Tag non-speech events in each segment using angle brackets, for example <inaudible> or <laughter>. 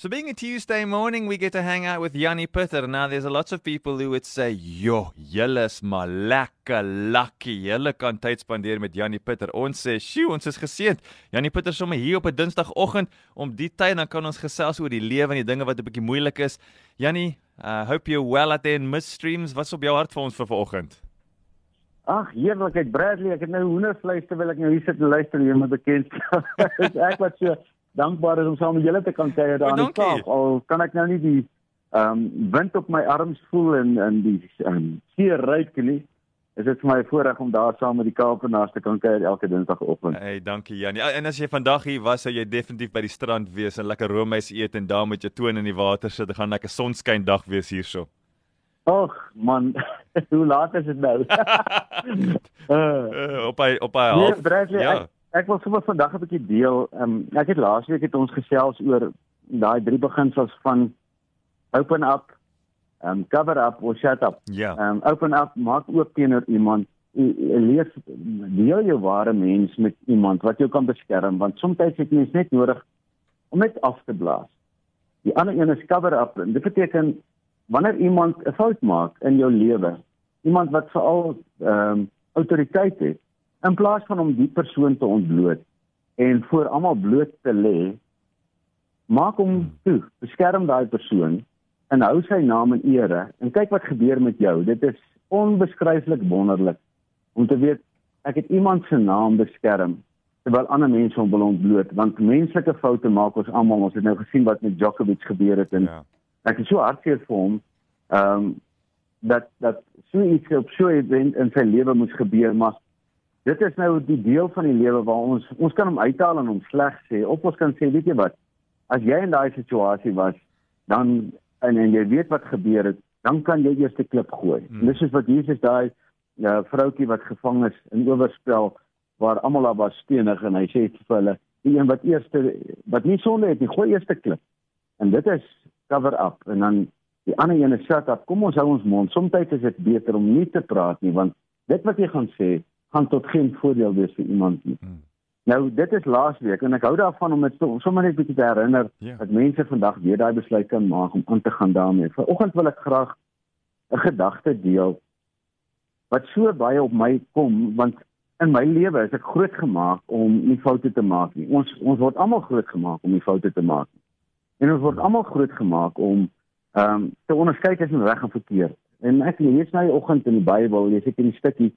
So being a Tuesday morning, we get to hang out with Yanni Pitter. Now, there's a lots of people who would say, "Yo, julle is maar lekker lucky. Julle kan tyd spandeer met Yanni Pitter." Ons sê, "Sjoe, ons is geseënd. Yanni Pitter sommer hier op 'n Dinsdagoggend om die tyd dan kan ons gesels oor die lewe en die dinge wat 'n bietjie moeilik is." Yanni, I uh, hope you're well at the in midstreams. Wat's op jou hart vir ons vir vanoggend? Ag, heerlikheid Bradley, ek het nou hoendervleis terwyl ek nou hier sit en luister jy moet bekend. <laughs> ek wat so dankbaar is om saam met julle te kan kuier daar in die Kaap. Al kan ek nou nie die ehm um, wind op my arms voel en in die ehm um, see ryk nie. Is dit vir my 'n voorreg om daar saam met die Kaapenaars te kan kuier elke Dinsdagoggend. Hey, dankie Janie. En as jy vandag hier was, sou jy definitief by die strand wees en lekker roomys eet en daar met jou toon in die water sit. Dit gaan lekker sonskyn dag wees hierso. Ag man, <laughs> hoe laat is dit nou? uh, <laughs> op by op by half. Nee, ja. Ek, ek wil sommer vandag 'n bietjie deel. Um, ek het laasweek het ons gesels oor daai drie beginsels van open up, um, cover up of shut up. Ja. Ehm um, open up maak oop teenoor iemand. Leef deel jou ware mens met iemand wat jou kan beskerm want soms het mens net nodig om net af te blaas. Die ander een is cover up en dit beteken wanneer iemand 'n fout maak in jou lewe, iemand wat veral ehm um, autoriteit het in plaas van om die persoon te ontbloot en voor almal bloot te lê maak hom hmm. toe beskerm daai persoon en hou sy naam in ere en kyk wat gebeur met jou dit is onbeskryflik wonderlik om te weet ek het iemand se naam beskerm terwyl ander mense hom wil ontbloot want menslike foute maak ons almal ons het nou gesien wat met Djokovic gebeur het en ja. ek is so hartseer vir hom ehm um, dat dat so iets op so 'n event in sy lewe moes gebeur maar dit is nou die deel van die lewe waar ons ons kan hom uithaal en hom sleg sê of ons kan sê weet jy wat as jy in daai situasie was dan en, en jy weet wat gebeur het dan kan jy eers 'n klip gooi. Hmm. dis is wat Jesus daai ja, vroutjie wat gevang is in oorspel waar almal daar was stenig en hy sê vir hulle die een wat eerste wat nie sonde het nie gooi eers 'n klip. En dit is cover up en dan die ander een is shut up. Kom ons hou ons mond. Soms is dit beter om nie te praat nie want dit wat jy gaan sê gaan tot geen voordeel wees vir iemand nie. Hmm. Nou dit is laasweek en ek hou daarvan om dit sommer net bietjie te herinner yeah. Ja. dat mense vandag weer daai besluit kan maak om aan te gaan daarmee. Vanoggend wil ek graag 'n gedagte deel wat so baie op my kom want in my lewe is ek grootgemaak om nie foute te maak nie. Ons ons word almal grootgemaak om nie foute te maak nie. En ons word almal grootgemaak om ehm um, te onderskei tussen reg en verkeerd. En ek lees nou die oggend in die Bybel, lees ek in die stukkie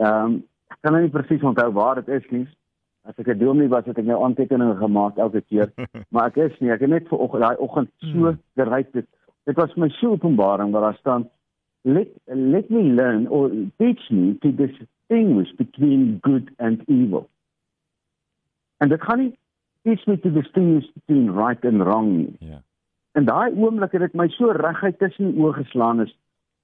Ehm um, ek kan nou nie presies onthou waar dit is nie. As ek 'n dominee was, het ek nou aantekeninge gemaak elke keer, <laughs> maar ek is nie, ek het net vir oggend daai oggend so hmm. gereik dit. Dit was my so openbaring waar daar staan let let me learn or teach me to distinguish between good and evil. En dit gaan nie teach me to distinguish between right and wrong nie. Ja. Yeah. En daai oomblik het dit my so reguit tussen die oë geslaan is.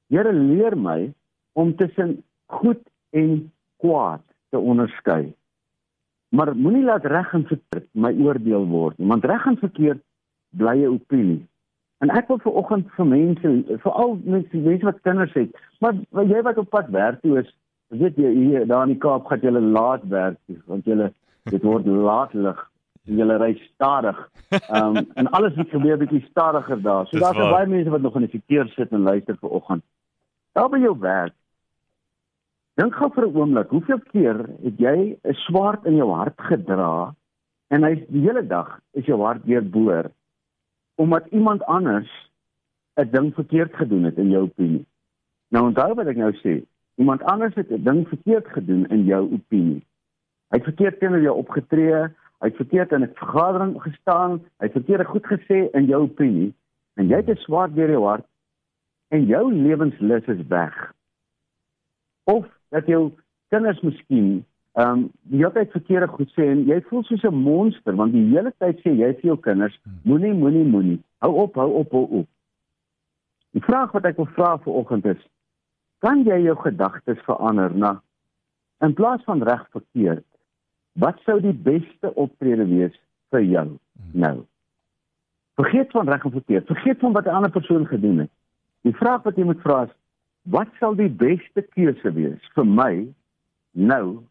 Here leer my om tussen goed en kwaad te onderskei. Maar moenie laat reg en verkeerd my oordeel word nie, want reg en verkeerd bly 'n opinie. En ek wil viroggend vir mense, veral mense, mense wat kinders het, maar jy wat op pad werk toe is, weet jy hier daar in die Kaap gaan jy laat werk, want jy dit word <laughs> laat lig jy ry stadig. Ehm um, en alles wat gebeur bietjie stadiger daar. So daar's baie mense wat nog in die verkeer sit en luister vir oggend. Daar by jou werk. Dink gou vir 'n oomblik, hoeveel keer het jy 'n swaard in jou hart gedra en hy die hele dag is jou hart deurboor omdat iemand anders 'n ding verkeerd gedoen het in jou opinie. Nou onthou wat ek nou sê, iemand anders het 'n ding verkeerd gedoen in jou opinie. Hy het verkeerd teenoor jou opgetree, hy het verkeerd in 'n vergadering gestaan, hy het verkeerd goed gesê in jou opinie en jy het 'n swaard deur jou hart en jou lewenslus is weg. Of dat jou kinders miskien ehm um, die hele tyd verkeerde goed sê en jy voel soos 'n monster want die hele tyd sê jy vir jou kinders moenie moenie moenie hou op hou op hou op. Die vraag wat ek wil vra vir oggend is kan jy jou gedagtes verander na in plaas van reg verkeerd wat sou die beste optrede wees vir jou nou? Vergeet van reg en verkeerd. Vergeet van wat 'n ander persoon gedoen het. Die vraag wat jy moet vra is: wat sal die beste keuse wees vir my nou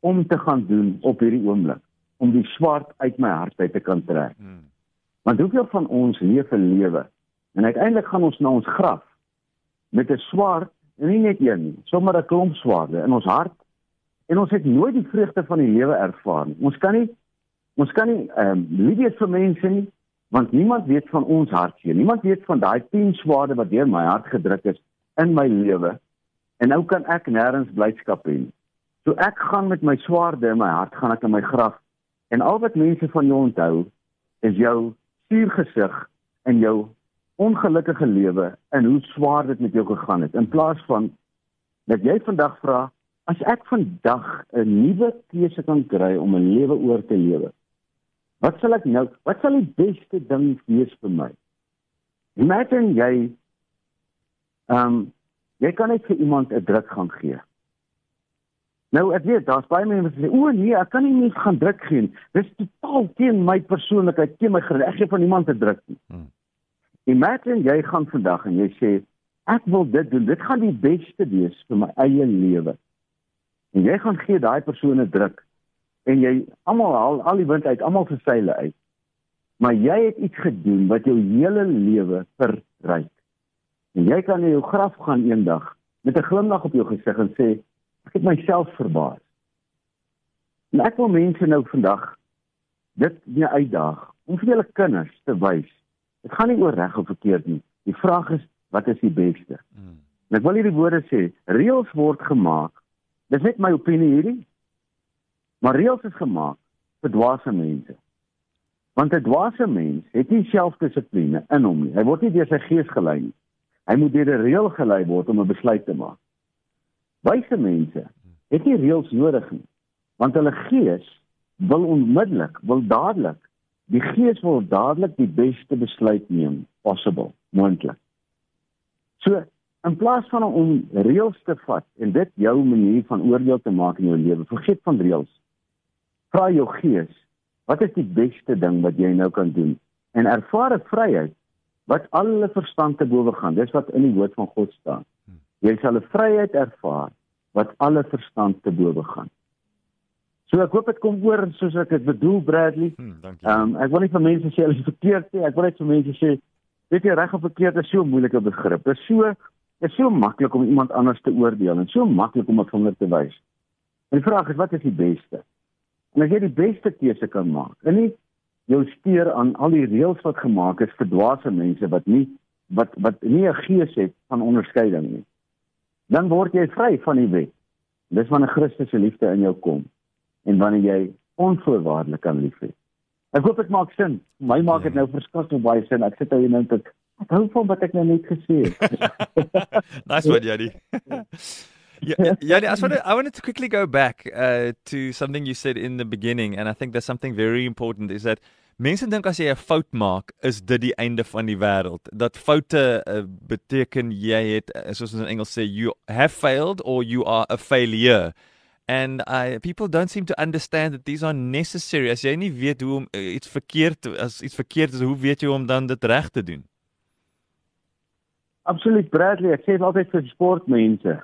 om te gaan doen op hierdie oomblik om die swart uit my hart uit te kan trek? Hmm. Want hoeveel van ons leef 'n lewe en uiteindelik gaan ons na ons graf met 'n swart en nie net een nie, sommer 'n klomp swaarde in ons hart en ons het nooit die vreugde van die lewe ervaar nie. Ons kan nie ons kan nie ehm um, lief wees vir mense nie want niemand weet van ons hartseer. Niemand weet van daai 10 swaarde wat deur my hart gedruk is in my lewe. En nou kan ek nêrens blydskap hê. So ek gaan met my swaarde in my hart gaan ek in my graf en al wat mense van jou onthou is jou suurgesig en jou ongelukkige lewe en hoe swaar dit met jou gegaan het in plaas van dat jy vandag vra as ek vandag 'n nuwe keuse kan kry om 'n lewe oor te lewe wat sal ek nou wat sal die beste ding wees vir my imagine jy ehm um, jy kan net vir iemand 'n druk gaan gee nou ek weet daar's baie mense wat sê o nee ek kan nie net gaan druk gee nie dis totaal teen my persoonlikheid teen my gereg ek gee van iemand 'n druk nie hmm. Imagine jy gaan vandag en jy sê ek wil dit doen. Dit gaan die beste wees vir my eie lewe. En jy gaan gee daai persone druk en jy almal haal al die wind uit, almal se seile uit. Maar jy het iets gedoen wat jou hele lewe verryk. En jy kan in jou graf gaan eendag met 'n glimlag op jou gesig en sê ek het myself verbaas. En ek wil mense nou vandag dit nie uitdaag om vir julle kinders te wys Dit gaan nie oor reg of verkeerd nie. Die vraag is wat is die beste? Hmm. En ek wil hierdie woorde sê, reëls word gemaak. Dis net my opinie hierdie. Maar reëls is gemaak vir dwaase mense. Want 'n dwaase mens het nie selfdissipline in hom nie. Hy word nie deur sy gees gelei nie. Hy moet deur 'n reël gelei word om 'n besluit te maak. Wyse mense het nie reëls nodig nie, want hulle gees wil onmiddellik, wil dadelik Die Gees wil dadelik die beste besluit neem possible, moontlik. So, in plaas van om reëls te vat en dit jou manier van oordeel te maak in jou lewe, vergeet van reëls. Vra jou Gees, wat is die beste ding wat jy nou kan doen? En ervaar 'n vryheid wat alle verstand te bowe gaan. Dis wat in die woord van God staan. Jy sal 'n vryheid ervaar wat alle verstand te bowe gaan. So ek hoop dit kom oor soos ek dit bedoel Bradley. Hmm, dankie. Ehm um, ek wil nie vir mense sê hulle is verkeerd nie. Ek wil net vir mense sê weet jy reg of verkeerd is so 'n moeilike begrip. Dit is so dit is so maklik om iemand anders te oordeel en so maklik om 'n vinger te wys. En die vraag is wat is die beste? En as jy die beste keuse kan maak, en nie jou steur aan al die reëls wat gemaak is vir dwaase mense wat nie wat wat nie 'n gees het van onderskeiding nie. Dan word jy vry van die wet. Dis wanneer Christus se liefde in jou kom en wanneer jy onvoorwaardelik kan lief hê. Ek hoop dit maak sin. My maak dit nou verskriklik baie sin. Ek sit nou en dink ek hou van wat ek nou net gesê het. <laughs> nice one, Jody. <laughs> yeah, <laughs> yeah, I, wanted, I wanted to quickly go back uh, to something you said in the beginning, and I think there's something very important is that mense dink as jy 'n fout maak, is dit die einde van die wêreld. Dat foute uh, beteken jy het, soos ons in Engels sê, you have failed or you are a failure and I people don't seem to understand that these are necessary. As jy nie weet hoe om uh, iets verkeerd as iets verkeerd is, hoe weet jy om dan dit reg te doen? Absoluut Bradley, ek sê altyd vir sportmense.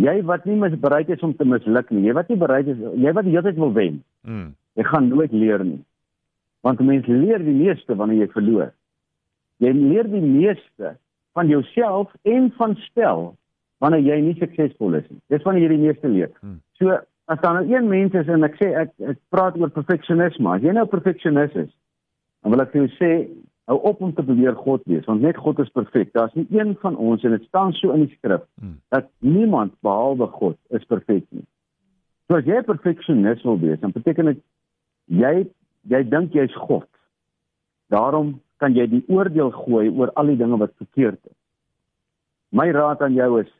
Jy wat nie mis bereid is om te misluk nie, jy wat nie bereid is, jy wat die hele tyd wil wen. Mm. Jy gaan nooit leer nie. Want mense leer die meeste wanneer jy verloor. Jy leer die meeste van jouself en van spel wanneer jy nie suksesvol is nie. Dis wanneer jy die meeste leer. Hmm. So as dan nou een mens is en ek sê ek ek praat oor perfeksionisme. As jy nou perfeksionis is, dan wil ek vir jou sê hou op om te beweer God wees, want net God is perfek. Daar's nie een van ons en dit staan so in die skrif hmm. dat niemand behalwe God is perfek nie. So as jy perfeksionis wil wees, dan beteken dit jy jy dink jy's God. Daarom kan jy die oordeel gooi oor al die dinge wat verkeerd is. My raad aan jou is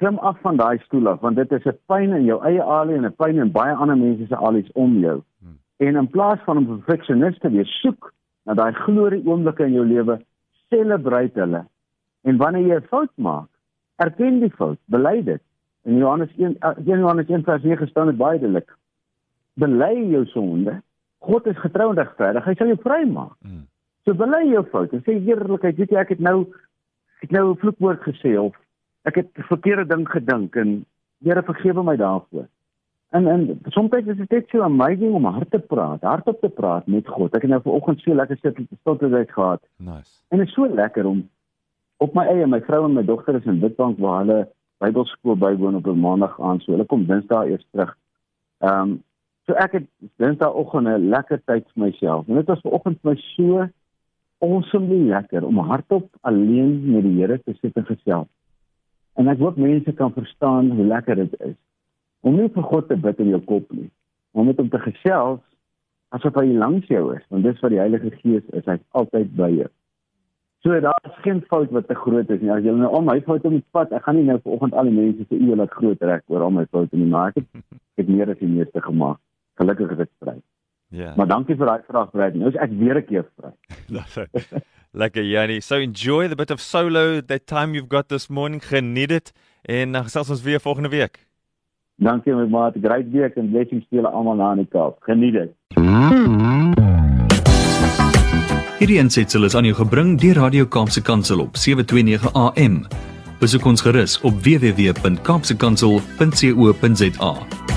klim af van daai stoel af want dit is 'n pyn in jou eie alie en 'n pyn in baie ander mense se alies om jou. Hmm. En in plaas van om perfeksionis te wees, soek na daai glorie oomblikke in jou lewe, celebrate hulle. En wanneer jy 'n fout maak, erken die fout, bely dit. In Johannes 1 uh, Johannes 1:9 staan dit baie duidelik. Bely jou sonde. God is getrou en regverdig. Hy sal jou vrymaak. Hmm. So bely jou fout en sê eerlikheid, weet jy ek het nou ek nou 'n vloekwoord gesê of ek het verkeerde ding gedink en Here vergewe my daarvoor. En en soms is dit net so amazing om hard te praat, hardop te praat met God. Ek het nou vanoggend so lekker sit en stilteheid gehad. Nice. En dit is so lekker om op my eie, my vrou en my dogter is in Witbank waar hulle Bybelskool bywoon op 'n maandag aan, so hulle kom Dinsdae eers terug. Ehm um, so ek het Dinsdaeoggend 'n lekker tyd vir myself. En dit was vanoggend vir my so awesomely lekker om hardop alleen met die Here te sit en gesels. En ek hoop mense kan verstaan hoe lekker dit is om nie vir God te bid in jou kop nie, maar met hom te gesels asof hy langs jou is, want dis wat die Heilige Gees is, hy's altyd by jou. So daar is geen fout wat te groot is nie. As jy nou al my foute moet vat, ek gaan nie nou vanoggend al die mense se ewe laat groot trek oor al my foute nie, maar ek het <laughs> ek het meer as die meeste gemaak. Gelukkig is dit vry. Ja. Maar dankie vir daai vraag, Brad. Nou is ek weer 'n keer vry. <laughs> Lekker Jannie. So enjoy the bit of solo that time you've got this morning. Geniet dit en dan gesels ons weer volgende week. Dankie my maat. Great week en blessings vir julle almal daar in die Kaap. Geniet dit. Hierdie aansetsel is aan jou gebring deur Radio Kaapse Kansel op 729 AM. Besoek ons gerus op www.kaapsekansel.co.za.